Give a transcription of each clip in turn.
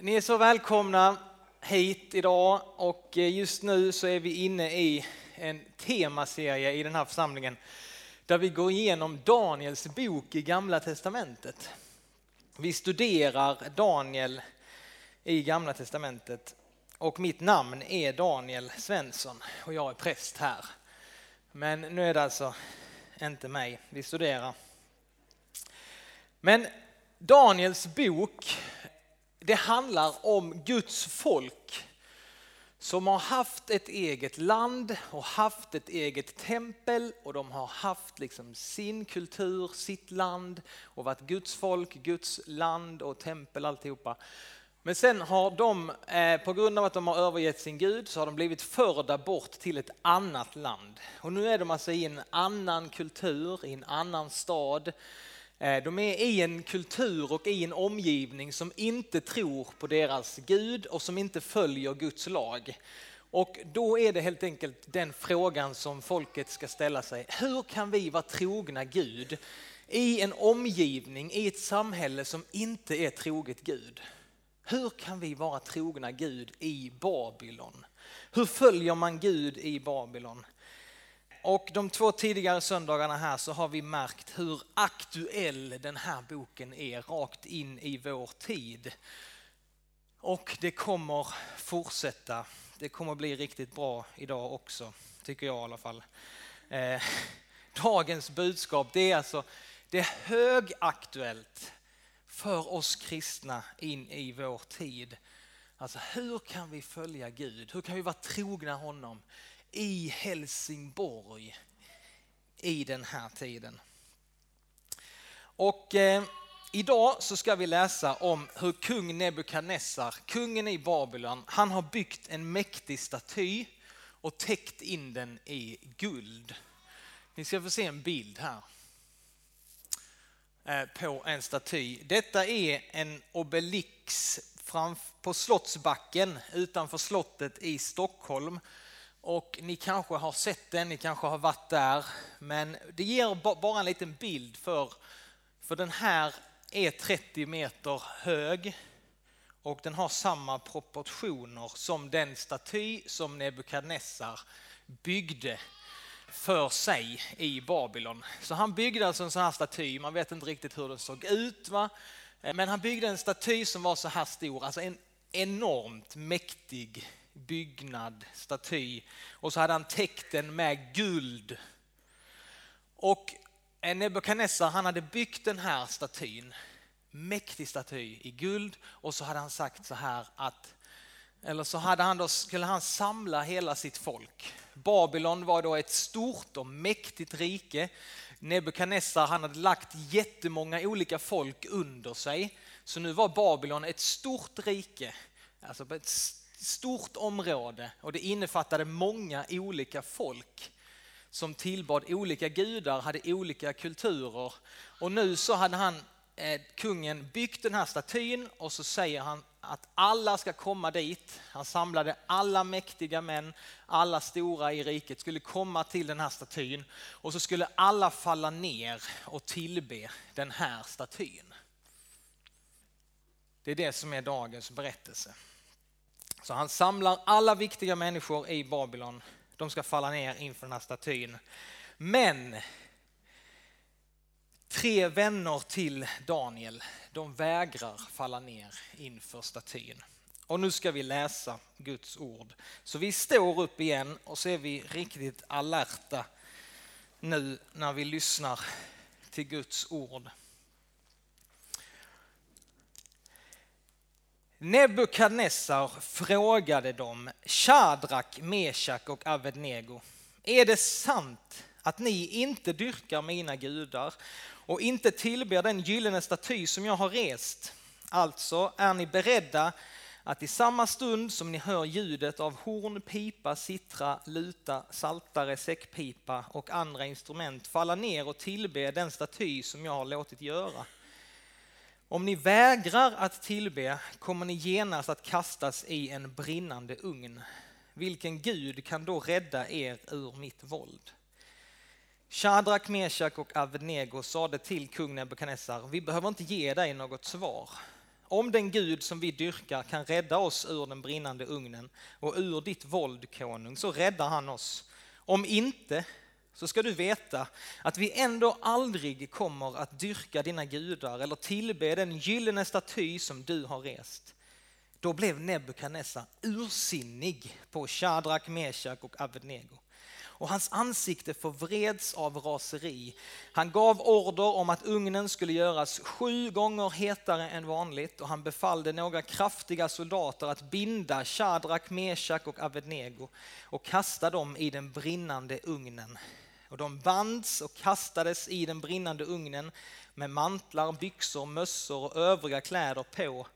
Ni är så välkomna hit idag och eh, just nu så är vi inne i en temaserie i den här församlingen där vi går igenom Daniels bok i Gamla Testamentet. Vi studerar Daniel i Gamla Testamentet och mitt namn är Daniel Svensson och jag är präst här. Men nu är det alltså inte mig vi studerar. Men Daniels bok det handlar om Guds folk som har haft ett eget land och haft ett eget tempel och de har haft liksom sin kultur, sitt land och varit Guds folk, Guds land och tempel alltihopa. Men sen har de, eh, på grund av att de har övergett sin Gud, så har de blivit förda bort till ett annat land. Och nu är de alltså i en annan kultur, i en annan stad. Eh, de är i en kultur och i en omgivning som inte tror på deras Gud och som inte följer Guds lag. Och då är det helt enkelt den frågan som folket ska ställa sig. Hur kan vi vara trogna Gud i en omgivning, i ett samhälle som inte är troget Gud? Hur kan vi vara trogna Gud i Babylon? Hur följer man Gud i Babylon? Och de två tidigare söndagarna här så har vi märkt hur aktuell den här boken är rakt in i vår tid. Och det kommer fortsätta. Det kommer bli riktigt bra idag också, tycker jag i alla fall. Eh, dagens budskap det är alltså det är högaktuellt för oss kristna in i vår tid. Alltså hur kan vi följa Gud? Hur kan vi vara trogna honom? I Helsingborg i den här tiden. Och eh, idag så ska vi läsa om hur kung Nebukadnessar, kungen i Babylon, han har byggt en mäktig staty och täckt in den i guld. Ni ska få se en bild här eh, på en staty. Detta är en obelix på Slottsbacken utanför slottet i Stockholm och ni kanske har sett den, ni kanske har varit där, men det ger bara en liten bild för, för den här är 30 meter hög och den har samma proportioner som den staty som Nebukadnessar byggde för sig i Babylon. Så han byggde alltså en sån här staty, man vet inte riktigt hur den såg ut, va? Eh, men han byggde en staty som var så här stor, alltså en enormt mäktig byggnad, staty. Och så hade han täckt den med guld. Och Nebukadnessar han hade byggt den här statyn, mäktig staty i guld och så hade han sagt så här att eller så hade han då, skulle han samla hela sitt folk. Babylon var då ett stort och mäktigt rike. Nebukadnessar han hade lagt jättemånga olika folk under sig. Så nu var Babylon ett stort rike, alltså ett stort område och det innefattade många olika folk som tillbad olika gudar, hade olika kulturer. Och nu så hade han, eh, kungen, byggt den här statyn och så säger han att alla ska komma dit. Han samlade alla mäktiga män, alla stora i riket skulle komma till den här statyn och så skulle alla falla ner och tillbe den här statyn. Det är det som är dagens berättelse. Så han samlar alla viktiga människor i Babylon. De ska falla ner inför den här statyn. Men tre vänner till Daniel, de vägrar falla ner inför statyn. Och nu ska vi läsa Guds ord. Så vi står upp igen och så är vi riktigt alerta nu när vi lyssnar till Guds ord. Nebukadnessar frågade dem, Shadrak, Meshak och Avednego, är det sant att ni inte dyrkar mina gudar och inte tillber den gyllene staty som jag har rest? Alltså är ni beredda att i samma stund som ni hör ljudet av horn, pipa, sittra, luta, saltare, säckpipa och andra instrument falla ner och tillbe den staty som jag har låtit göra. Om ni vägrar att tillbe kommer ni genast att kastas i en brinnande ugn. Vilken Gud kan då rädda er ur mitt våld? Shadrak, Meshak och Avnego sade till kung Nebukadnessar, vi behöver inte ge dig något svar. Om den Gud som vi dyrkar kan rädda oss ur den brinnande ugnen och ur ditt våld, konung, så räddar han oss. Om inte, så ska du veta att vi ändå aldrig kommer att dyrka dina gudar eller tillbe den gyllene staty som du har rest. Då blev Nebukadnessar ursinnig på Shadrak, Meshach och Abednego och hans ansikte förvreds av raseri. Han gav order om att ugnen skulle göras sju gånger hetare än vanligt och han befallde några kraftiga soldater att binda Shadrak, Meshach och Abednego och kasta dem i den brinnande ugnen. Och de bands och kastades i den brinnande ugnen med mantlar, byxor, mössor och övriga kläder på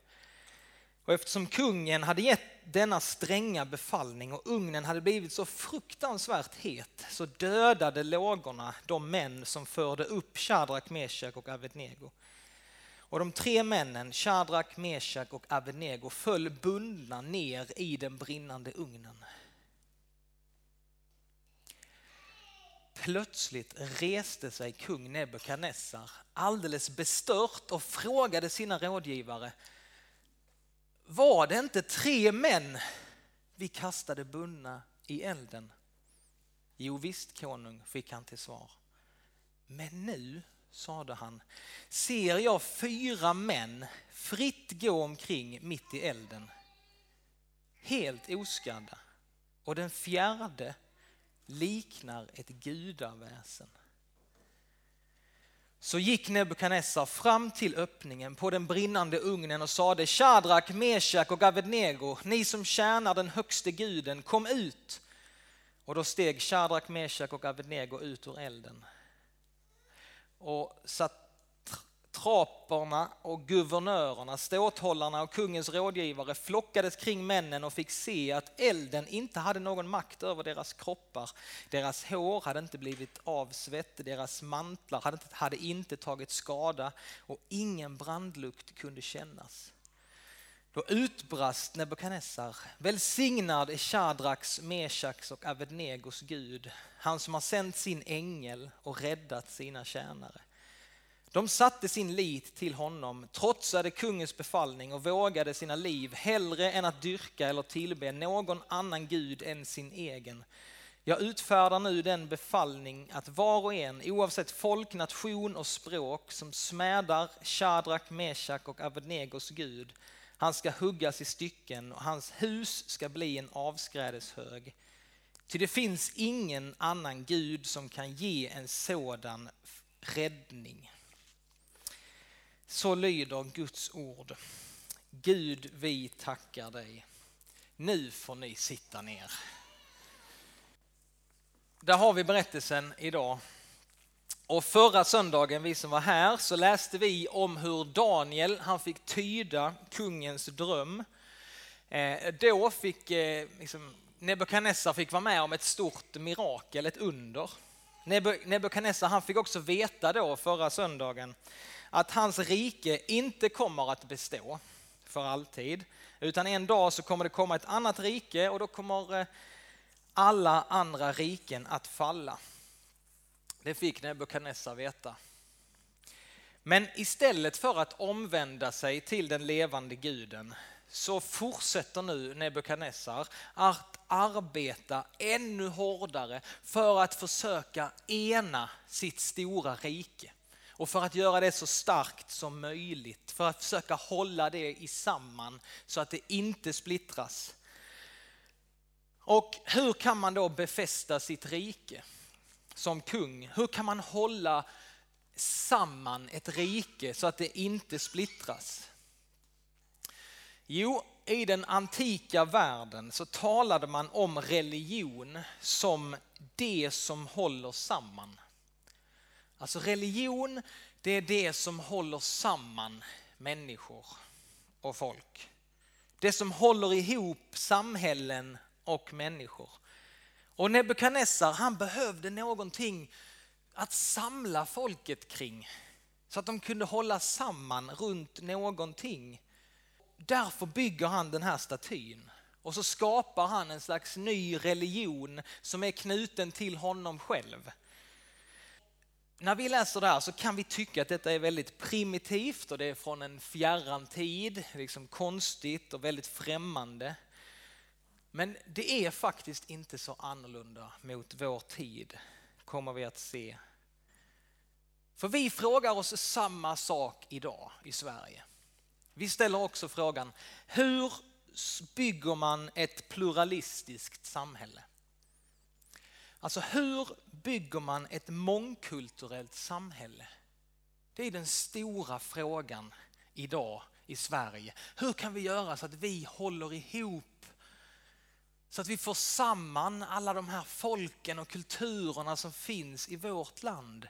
och eftersom kungen hade gett denna stränga befallning och ugnen hade blivit så fruktansvärt het så dödade lågorna de män som förde upp Shadrach, Meshach och Abednego. Och de tre männen, Shadrach, Meshach och Abednego, föll bundna ner i den brinnande ugnen. Plötsligt reste sig kung Nebukadnessar alldeles bestört och frågade sina rådgivare var det inte tre män vi kastade bundna i elden? Jo visst konung, fick han till svar. Men nu, sade han, ser jag fyra män fritt gå omkring mitt i elden. Helt oskadda. Och den fjärde liknar ett gudaväsen. Så gick Nebukadnessar fram till öppningen på den brinnande ugnen och sade Shadrak, Meshach och Abednego, ni som tjänar den högste guden, kom ut. Och då steg Shadrak, Meshach och Abednego ut ur elden. Och satt traperna och guvernörerna, ståthållarna och kungens rådgivare flockades kring männen och fick se att elden inte hade någon makt över deras kroppar. Deras hår hade inte blivit avsvett, deras mantlar hade inte, hade inte tagit skada och ingen brandlukt kunde kännas. Då utbrast Nebukadnessar, välsignad är Shadraks, Meshaks och Abednegos Gud, han som har sänt sin ängel och räddat sina tjänare. De satte sin lit till honom, trotsade kungens befallning och vågade sina liv hellre än att dyrka eller tillbe någon annan gud än sin egen. Jag utfärdar nu den befallning att var och en, oavsett folk, nation och språk, som smädar Shadrak, Meshach och Abednegos Gud, han ska huggas i stycken och hans hus ska bli en avskrädeshög. Ty det finns ingen annan Gud som kan ge en sådan räddning. Så lyder Guds ord. Gud, vi tackar dig. Nu får ni sitta ner. Där har vi berättelsen idag. Och förra söndagen, vi som var här, så läste vi om hur Daniel, han fick tyda kungens dröm. Eh, då fick eh, liksom, Nebukadnessar fick vara med om ett stort mirakel, ett under. Nebukadnessar han fick också veta då förra söndagen att hans rike inte kommer att bestå för alltid, utan en dag så kommer det komma ett annat rike och då kommer eh, alla andra riken att falla. Det fick Nebukadnessar veta. Men istället för att omvända sig till den levande guden så fortsätter nu Nebukadnessar att arbeta ännu hårdare för att försöka ena sitt stora rike. Och för att göra det så starkt som möjligt, för att försöka hålla det i samman så att det inte splittras. Och hur kan man då befästa sitt rike som kung? Hur kan man hålla samman ett rike så att det inte splittras? Jo, i den antika världen så talade man om religion som det som håller samman. Alltså religion, det är det som håller samman människor och folk. Det som håller ihop samhällen och människor. Och Nebukadnessar han behövde någonting att samla folket kring. Så att de kunde hålla samman runt någonting. Därför bygger han den här statyn. Och så skapar han en slags ny religion som är knuten till honom själv när vi läser det här så kan vi tycka att detta är väldigt primitivt och det är från en fjärran tid, liksom konstigt och väldigt främmande. Men det är faktiskt inte så annorlunda mot vår tid, kommer vi att se. För vi frågar oss samma sak idag i Sverige. Vi ställer också frågan, hur bygger man ett pluralistiskt samhälle? Alltså hur bygger man ett mångkulturellt samhälle? Det är den stora frågan idag i Sverige. Hur kan vi göra så att vi håller ihop? Så att vi får samman alla de här folken och kulturerna som finns i vårt land.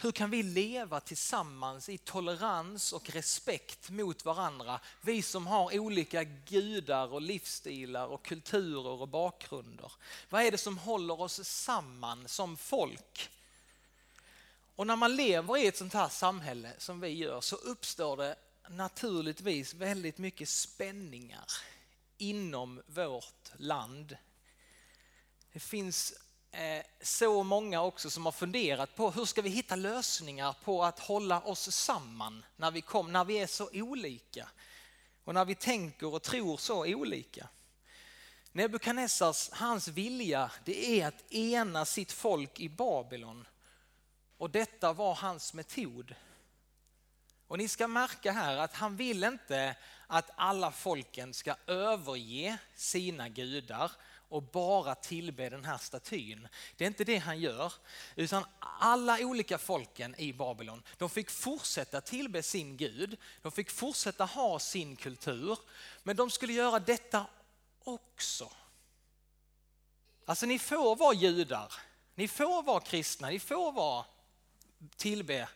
Hur kan vi leva tillsammans i tolerans och respekt mot varandra? Vi som har olika gudar och livsstilar och kulturer och bakgrunder. Vad är det som håller oss samman som folk? Och när man lever i ett sånt här samhälle som vi gör så uppstår det naturligtvis väldigt mycket spänningar inom vårt land. Det finns Eh, så många också som har funderat på hur ska vi hitta lösningar på att hålla oss samman när vi, kom, när vi är så olika och när vi tänker och tror så olika. Nebukadnessars, hans vilja det är att ena sitt folk i Babylon och detta var hans metod. Och ni ska märka här att han vill inte att alla folken ska överge sina gudar och bara tillbe den här statyn. Det är inte det han gör, utan alla olika folken i Babylon, de fick fortsätta tillbe sin Gud, de fick fortsätta ha sin kultur, men de skulle göra detta också. Alltså ni får vara judar, ni får vara kristna, ni får vara tillbe,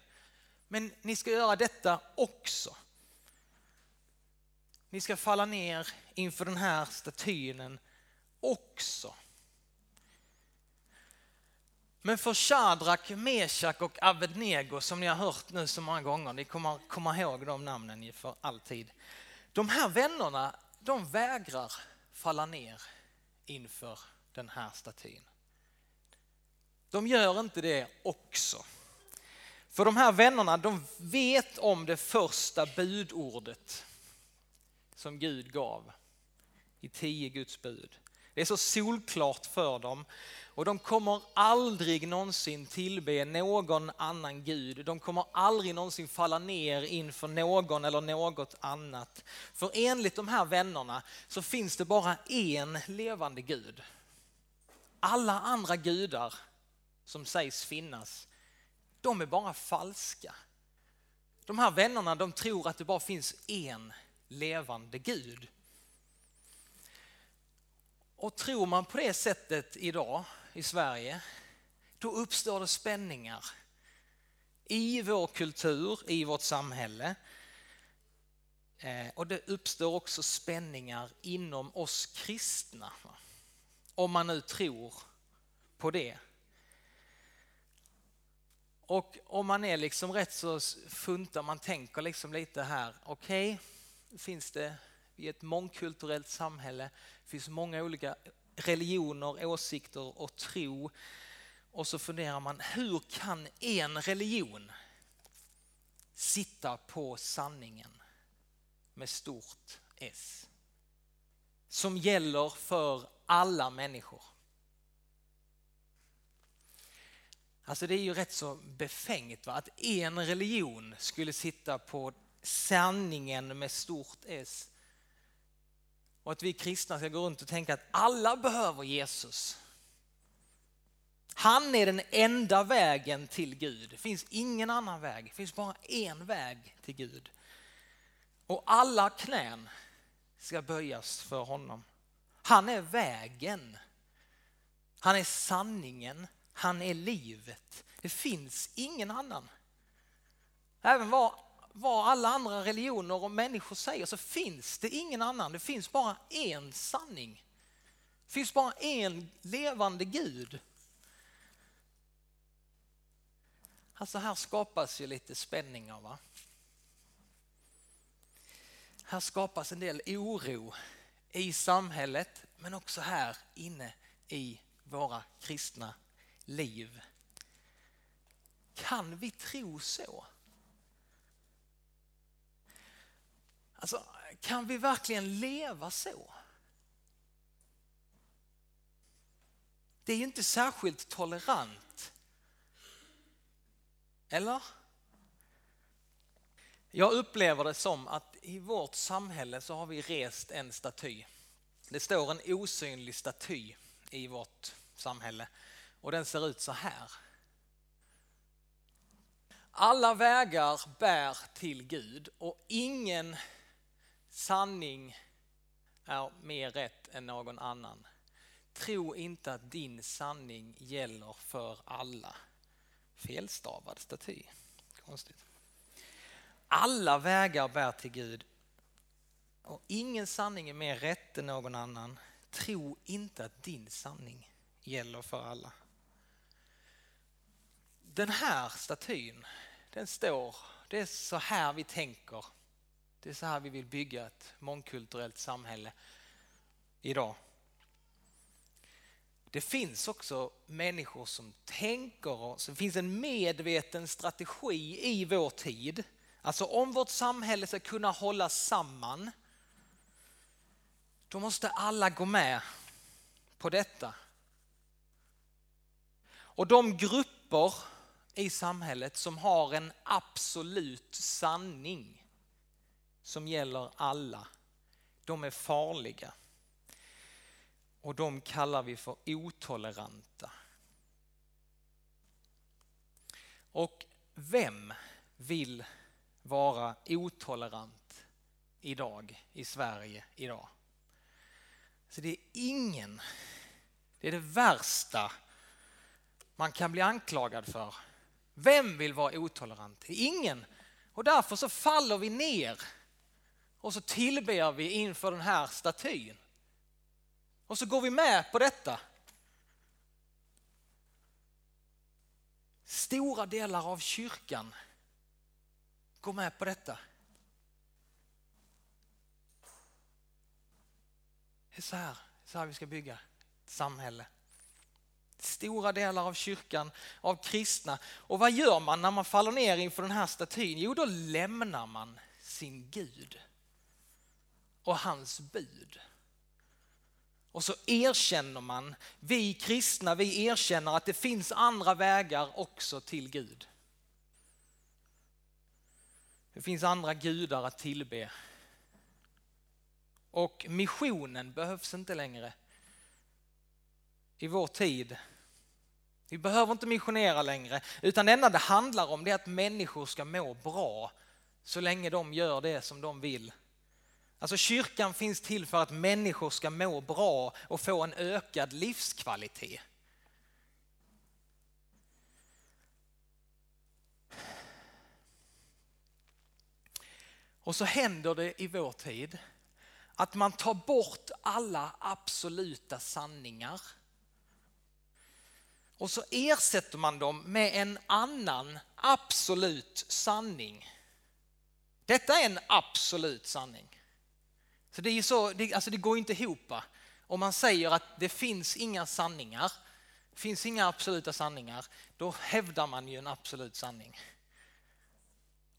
men ni ska göra detta också. Ni ska falla ner inför den här statyn också. Men för Shadrach, Meshach och Abednego som ni har hört nu så många gånger, ni kommer komma ihåg de namnen för alltid. De här vännerna, de vägrar falla ner inför den här statyn. De gör inte det också. För de här vännerna, de vet om det första budordet som Gud gav i tio Guds bud. Det är så solklart för dem. Och de kommer aldrig någonsin tillbe någon annan gud. De kommer aldrig någonsin falla ner inför någon eller något annat. För enligt de här vännerna så finns det bara en levande gud. Alla andra gudar som sägs finnas, de är bara falska. De här vännerna de tror att det bara finns en levande gud. Och tror man på det sättet idag i Sverige, då uppstår det spänningar i vår kultur, i vårt samhälle. Eh, och det uppstår också spänningar inom oss kristna. Om man nu tror på det. Och om man är liksom rätt så funtar, man tänker liksom lite här, okej, okay, finns det i ett mångkulturellt samhälle. Det finns många olika religioner, åsikter och tro. Och så funderar man, hur kan en religion sitta på sanningen med stort S? Som gäller för alla människor. Alltså det är ju rätt så befängt va? att en religion skulle sitta på sanningen med stort S och att vi kristna ska gå runt och tänka att alla behöver Jesus. Han är den enda vägen till Gud. Det finns ingen annan väg. Det finns bara en väg till Gud. Och alla knän ska böjas för honom. Han är vägen. Han är sanningen. Han är livet. Det finns ingen annan. Även var vad alla andra religioner och människor säger så finns det ingen annan. Det finns bara en sanning. Det finns bara en levande Gud. Alltså här skapas ju lite spänningar. Va? Här skapas en del oro i samhället men också här inne i våra kristna liv. Kan vi tro så? Alltså, kan vi verkligen leva så? Det är ju inte särskilt tolerant. Eller? Jag upplever det som att i vårt samhälle så har vi rest en staty. Det står en osynlig staty i vårt samhälle och den ser ut så här. Alla vägar bär till Gud och ingen sanning är mer rätt än någon annan. Tro inte att din sanning gäller för alla. Felstavad staty. Konstigt. Alla vägar bär till Gud och ingen sanning är mer rätt än någon annan. Tro inte att din sanning gäller för alla. Den här statyn, den står, det är så här vi tänker. Det är så här vi vill bygga ett mångkulturellt samhälle idag. Det finns också människor som tänker och det finns en medveten strategi i vår tid. Alltså om vårt samhälle ska kunna hålla samman då måste alla gå med på detta. Och de grupper i samhället som har en absolut sanning som gäller alla, de är farliga. Och de kallar vi för otoleranta. Och vem vill vara otolerant idag i Sverige idag? Så det är ingen, det är det värsta man kan bli anklagad för. Vem vill vara otolerant? Ingen. Och därför så faller vi ner och så tillber vi inför den här statyn. Och så går vi med på detta. Stora delar av kyrkan går med på detta. Det är så här, så här vi ska bygga ett samhälle. Stora delar av kyrkan, av kristna. Och vad gör man när man faller ner inför den här statyn? Jo, då lämnar man sin Gud och hans bud. Och så erkänner man, vi kristna, vi erkänner att det finns andra vägar också till Gud. Det finns andra gudar att tillbe. Och missionen behövs inte längre i vår tid. Vi behöver inte missionera längre, utan det enda det handlar om är att människor ska må bra så länge de gör det som de vill. Alltså kyrkan finns till för att människor ska må bra och få en ökad livskvalitet. Och så händer det i vår tid att man tar bort alla absoluta sanningar och så ersätter man dem med en annan absolut sanning. Detta är en absolut sanning. Så det, är så, det, alltså det går inte ihop. Om man säger att det finns inga sanningar, finns inga absoluta sanningar, då hävdar man ju en absolut sanning.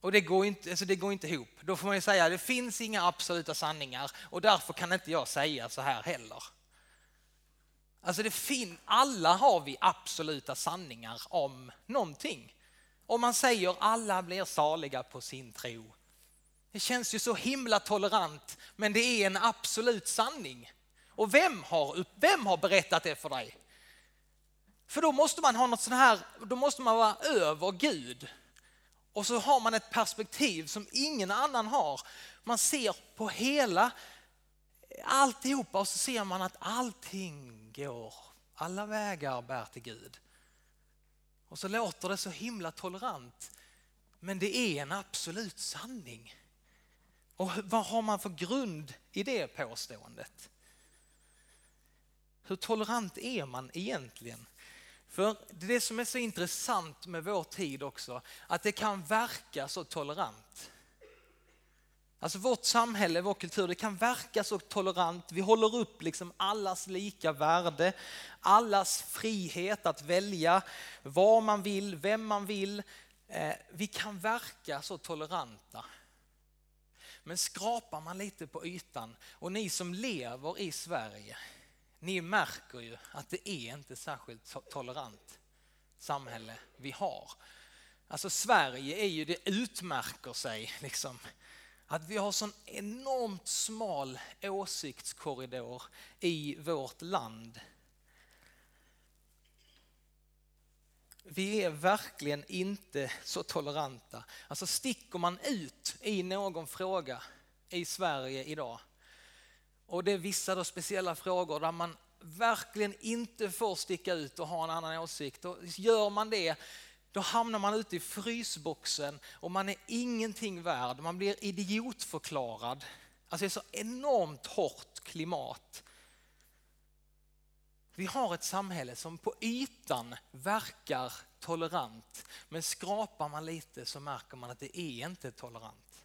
Och det går, inte, alltså det går inte ihop. Då får man ju säga att det finns inga absoluta sanningar och därför kan inte jag säga så här heller. Alltså det fin alla har vi absoluta sanningar om någonting. Om man säger alla blir saliga på sin tro. Det känns ju så himla tolerant men det är en absolut sanning. Och vem har, vem har berättat det för dig? För då måste man ha något sånt här, då måste man vara över Gud. Och så har man ett perspektiv som ingen annan har. Man ser på hela alltihopa och så ser man att allting går, alla vägar bär till Gud. Och så låter det så himla tolerant. Men det är en absolut sanning. Och vad har man för grund i det påståendet? Hur tolerant är man egentligen? För det som är så intressant med vår tid också, att det kan verka så tolerant. Alltså vårt samhälle, vår kultur, det kan verka så tolerant. Vi håller upp liksom allas lika värde, allas frihet att välja vad man vill, vem man vill. Eh, vi kan verka så toleranta. Men skrapar man lite på ytan och ni som lever i Sverige, ni märker ju att det är inte särskilt tolerant samhälle vi har. Alltså Sverige är ju, det utmärker sig liksom att vi har sån enormt smal åsiktskorridor i vårt land. Vi är verkligen inte så toleranta. Alltså sticker man ut i någon fråga i Sverige idag och det är vissa då speciella frågor där man verkligen inte får sticka ut och ha en annan åsikt. Och gör man det då hamnar man ute i frysboxen och man är ingenting värd. Man blir idiotförklarad. Alltså det är så enormt hårt klimat. Vi har ett samhälle som på ytan verkar tolerant, men skrapar man lite så märker man att det är inte tolerant.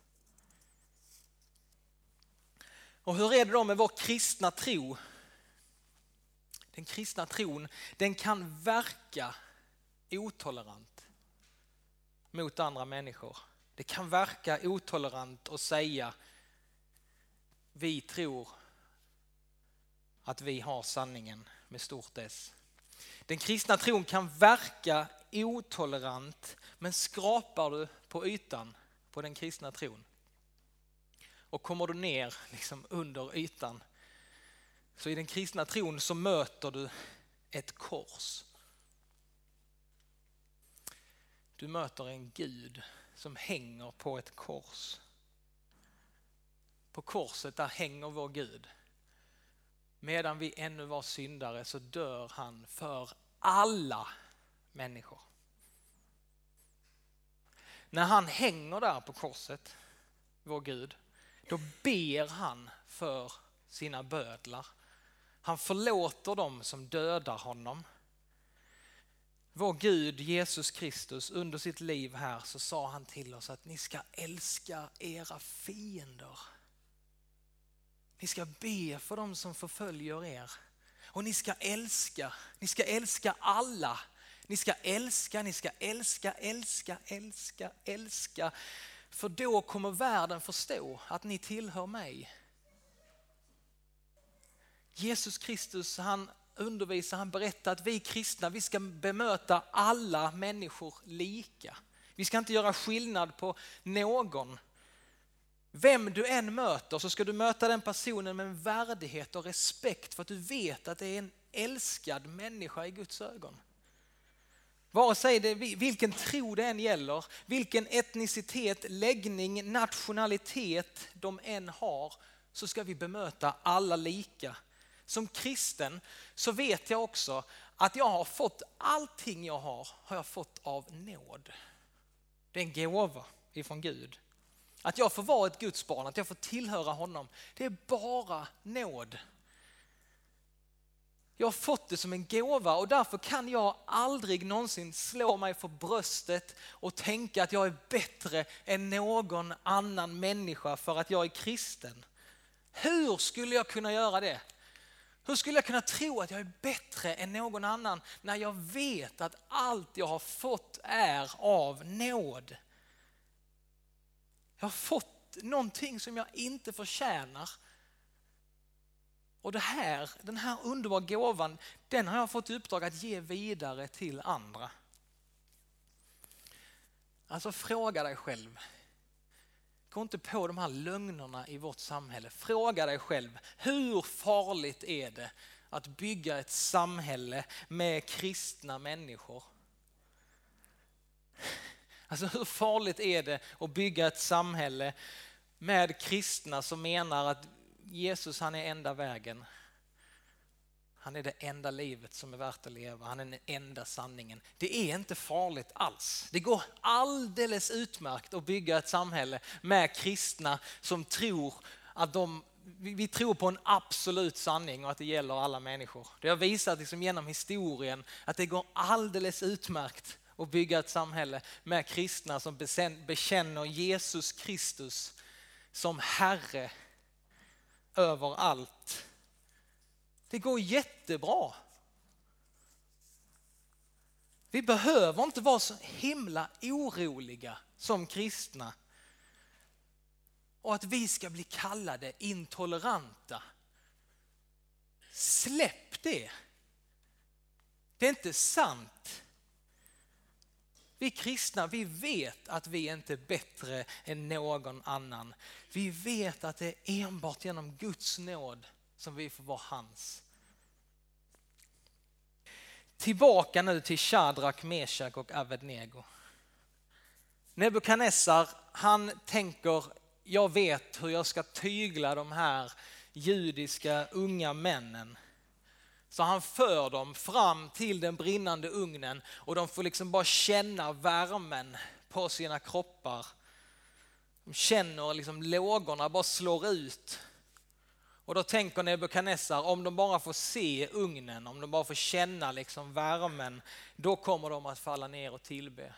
Och hur är det då med vår kristna tro? Den kristna tron, den kan verka otolerant mot andra människor. Det kan verka otolerant att säga vi tror att vi har sanningen med stort S. Den kristna tron kan verka otolerant men skrapar du på ytan på den kristna tron och kommer du ner liksom under ytan så i den kristna tron så möter du ett kors. Du möter en Gud som hänger på ett kors. På korset där hänger vår Gud. Medan vi ännu var syndare så dör han för alla människor. När han hänger där på korset, vår Gud, då ber han för sina bödlar. Han förlåter dem som dödar honom. Vår Gud Jesus Kristus under sitt liv här så sa han till oss att ni ska älska era fiender. Ni ska be för dem som förföljer er. Och ni ska älska, ni ska älska alla. Ni ska älska, ni ska älska, älska, älska, älska. För då kommer världen förstå att ni tillhör mig. Jesus Kristus han undervisar, han berättar att vi kristna, vi ska bemöta alla människor lika. Vi ska inte göra skillnad på någon. Vem du än möter så ska du möta den personen med en värdighet och respekt för att du vet att det är en älskad människa i Guds ögon. Vare sig det vilken tro det än gäller, vilken etnicitet, läggning, nationalitet de än har, så ska vi bemöta alla lika som kristen så vet jag också att jag har fått allting jag har, har jag fått av nåd. Det är en gåva ifrån Gud. Att jag får vara ett Guds barn, att jag får tillhöra honom, det är bara nåd. Jag har fått det som en gåva och därför kan jag aldrig någonsin slå mig för bröstet och tänka att jag är bättre än någon annan människa för att jag är kristen. Hur skulle jag kunna göra det? Hur skulle jag kunna tro att jag är bättre än någon annan när jag vet att allt jag har fått är av nåd? Jag har fått någonting som jag inte förtjänar. Och det här, den här underbara gåvan, den har jag fått i uppdrag att ge vidare till andra. Alltså fråga dig själv, Gå inte på de här lögnerna i vårt samhälle. Fråga dig själv, hur farligt är det att bygga ett samhälle med kristna människor? Alltså hur farligt är det att bygga ett samhälle med kristna som menar att Jesus han är enda vägen, han är det enda livet som är värt att leva. Han är den enda sanningen. Det är inte farligt alls. Det går alldeles utmärkt att bygga ett samhälle med kristna som tror att de vi tror på en absolut sanning och att det gäller alla människor. Det har visat liksom genom historien att det går alldeles utmärkt och bygga ett samhälle med kristna som bekänner Jesus Kristus som Herre över allt. Det går jättebra. Vi behöver inte vara så himla oroliga som kristna. Och att vi ska bli kallade intoleranta. Släpp det. Det är inte sant. Vi kristna, vi vet att vi inte är bättre än någon annan. Vi vet att det är enbart genom Guds nåd som vi får vara hans. Tillbaka nu till Shadrach, Meshach och Avednego. Nebukadnessar, han tänker, jag vet hur jag ska tygla de här judiska unga männen. Så han för dem fram till den brinnande ugnen och de får liksom bara känna värmen på sina kroppar. De känner liksom lågorna bara slår ut. Och då tänker Nebukadnessar, om de bara får se ugnen, om de bara får känna liksom värmen, då kommer de att falla ner och tillbe.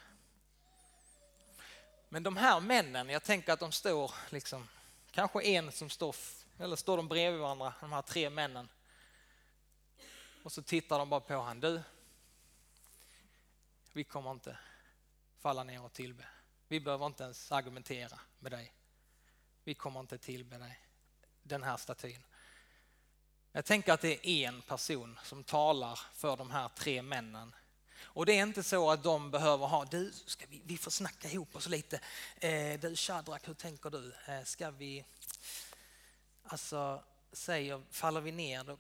Men de här männen, jag tänker att de står liksom, kanske en som står, eller står de bredvid varandra, de här tre männen. Och så tittar de bara på honom. Du, vi kommer inte falla ner och tillbe. Vi behöver inte ens argumentera med dig. Vi kommer inte tillbe dig, den här statyn. Jag tänker att det är en person som talar för de här tre männen. Och det är inte så att de behöver ha, du, ska vi, vi får snacka ihop oss lite. Eh, du Shadrach, hur tänker du? Eh, ska vi, alltså, säger, faller vi ner då,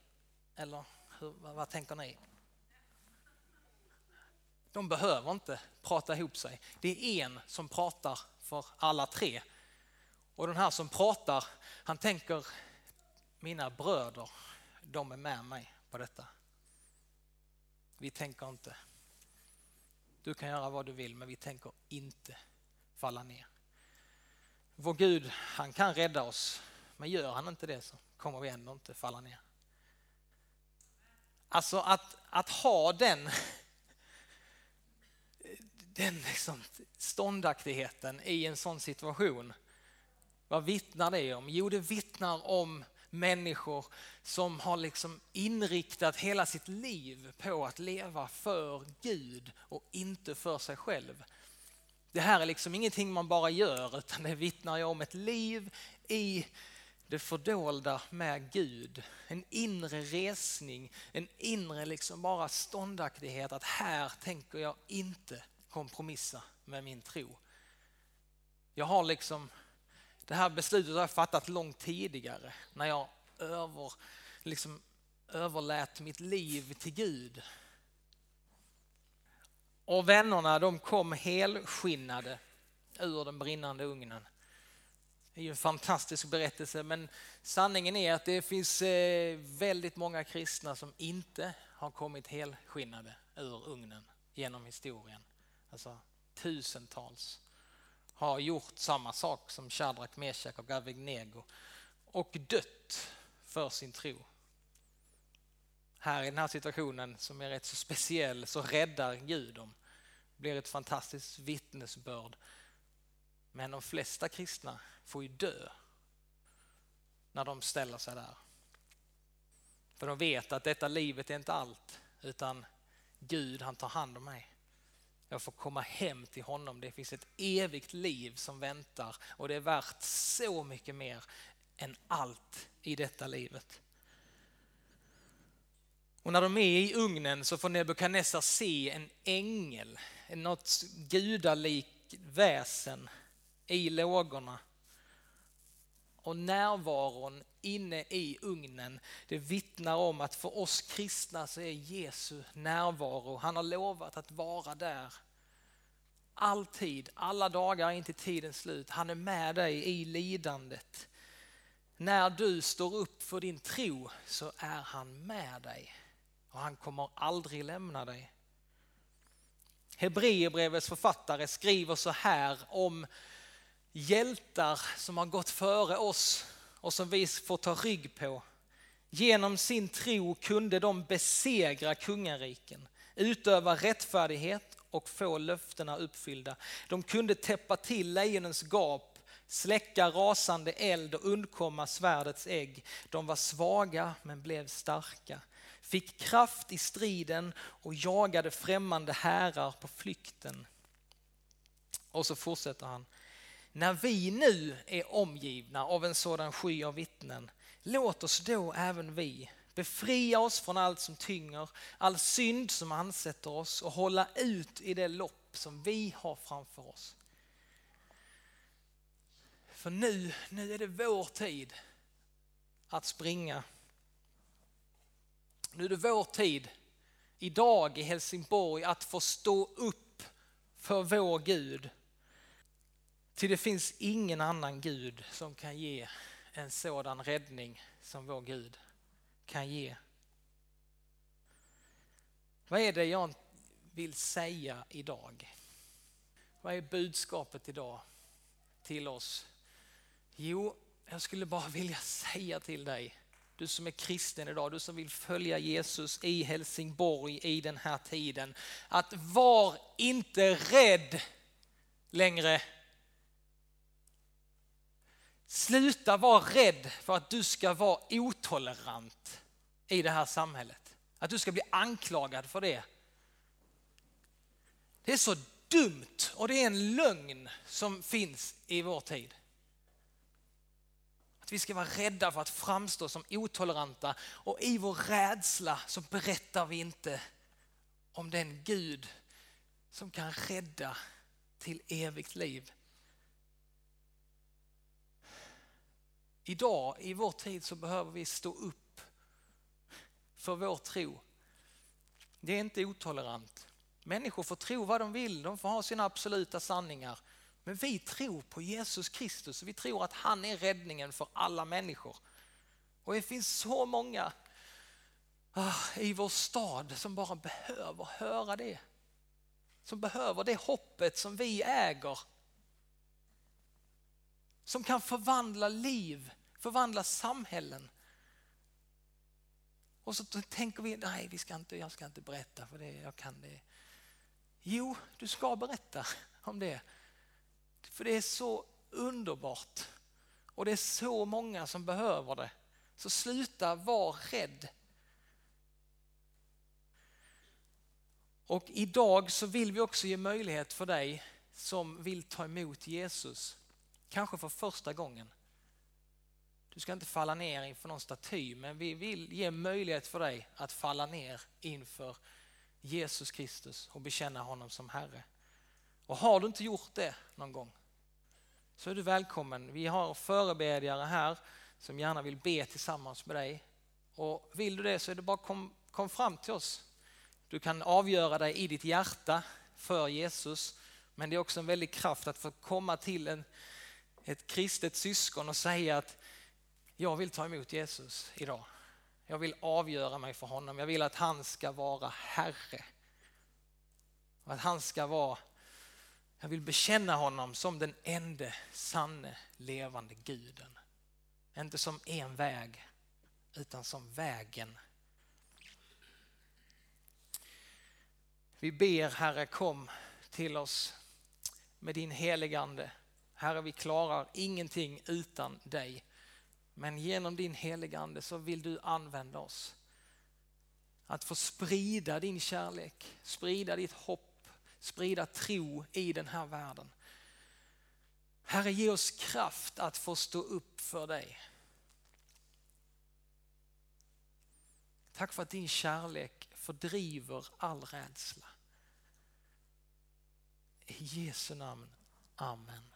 eller hur, vad, vad tänker ni? De behöver inte prata ihop sig. Det är en som pratar för alla tre. Och den här som pratar, han tänker, mina bröder, de är med mig på detta. Vi tänker inte, du kan göra vad du vill men vi tänker inte falla ner. Vår Gud, han kan rädda oss, men gör han inte det så kommer vi ändå inte falla ner. Alltså att, att ha den, den liksom ståndaktigheten i en sån situation. Vad vittnar det om? Jo, det vittnar om människor som har liksom inriktat hela sitt liv på att leva för Gud och inte för sig själv. Det här är liksom ingenting man bara gör utan det vittnar ju om ett liv i det fördolda med Gud. En inre resning, en inre liksom bara ståndaktighet att här tänker jag inte kompromissa med min tro. Jag har liksom, det här beslutet har jag fattat långt tidigare när jag över, liksom, överlät mitt liv till Gud. Och vännerna de kom helskinnade ur den brinnande ugnen. Det är ju en fantastisk berättelse men sanningen är att det finns eh, väldigt många kristna som inte har kommit helskinnade ur ugnen genom historien. Alltså tusentals har gjort samma sak som Shadrach, Meshach och Avignego och dött för sin tro. Här i den här situationen som är rätt så speciell så räddar Gud dem. Det blir ett fantastiskt vittnesbörd. Men de flesta kristna får ju dö när de ställer sig där. För de vet att detta livet är inte allt, utan Gud han tar hand om mig. Jag får komma hem till honom. Det finns ett evigt liv som väntar och det är värt så mycket mer än allt i detta livet. Och när de är i ugnen så får Nebukadnessar se en ängel, något gudalikt väsen i lågorna och närvaron inne i ugnen, det vittnar om att för oss kristna så är Jesu närvaro, han har lovat att vara där. Alltid, alla dagar in till tidens slut. Han är med dig i lidandet. När du står upp för din tro så är han med dig och han kommer aldrig lämna dig. Hebreerbrevets författare skriver så här om hjältar som har gått före oss och som vi får ta rygg på. Genom sin tro kunde de besegra kungariken, utöva rättfärdighet och få löftena uppfyllda. De kunde täppa till lejonens gap, släcka rasande eld och undkomma svärdets ägg. De var svaga men blev starka, fick kraft i striden och jagade främmande härar på flykten. Och så fortsätter han. När vi nu är omgivna av en sådan sky av vittnen, låt oss då även vi befria oss från allt som tynger, all synd som ansätter oss och hålla ut i det lopp som vi har framför oss. För nu, nu är det vår tid att springa. Nu är det vår tid idag i Helsingborg att få stå upp för vår Gud. Till det finns ingen annan Gud som kan ge en sådan räddning som vår Gud kan ge. Vad är det jag vill säga idag? Vad är budskapet idag till oss? Jo, jag skulle bara vilja säga till dig, du som är kristen idag, du som vill följa Jesus i Helsingborg i den här tiden, att var inte rädd längre. Sluta vara rädd för att du ska vara otolerant i det här samhället. Att du ska bli anklagad för det. Det är så dumt och det är en lögn som finns i vår tid. Att vi ska vara rädda för att framstå som otoleranta och i vår rädsla så berättar vi inte om den Gud som kan rädda till evigt liv. Idag i vår tid så behöver vi stå upp för vår tro. Det är inte otolerant. Människor får tro vad de vill, de får ha sina absoluta sanningar. Men vi tror på Jesus Kristus, vi tror att han är räddningen för alla människor. Och det finns så många ah, i vår stad som bara behöver höra det. Som behöver det hoppet som vi äger. Som kan förvandla liv, förvandla samhällen. Och så tänker vi, nej vi ska inte, jag ska inte berätta för det, jag kan det. Jo, du ska berätta om det. För det är så underbart och det är så många som behöver det. Så sluta vara rädd. Och idag så vill vi också ge möjlighet för dig som vill ta emot Jesus, kanske för första gången. Du ska inte falla ner inför någon staty, men vi vill ge möjlighet för dig att falla ner inför Jesus Kristus och bekänna honom som Herre. Och har du inte gjort det någon gång så är du välkommen. Vi har förebedjare här som gärna vill be tillsammans med dig. Och vill du det så är det bara kom, kom fram till oss. Du kan avgöra dig i ditt hjärta för Jesus. Men det är också en väldig kraft att få komma till en, ett kristet syskon och säga att jag vill ta emot Jesus idag. Jag vill avgöra mig för honom. Jag vill att han ska vara Herre. Och att han ska vara, jag vill bekänna honom som den enda sanne levande guden. Inte som en väg, utan som vägen. Vi ber Herre kom till oss med din heligande. Herre vi klarar ingenting utan dig. Men genom din heliga Ande så vill du använda oss. Att få sprida din kärlek, sprida ditt hopp, sprida tro i den här världen. Herre, ge oss kraft att få stå upp för dig. Tack för att din kärlek fördriver all rädsla. I Jesu namn. Amen.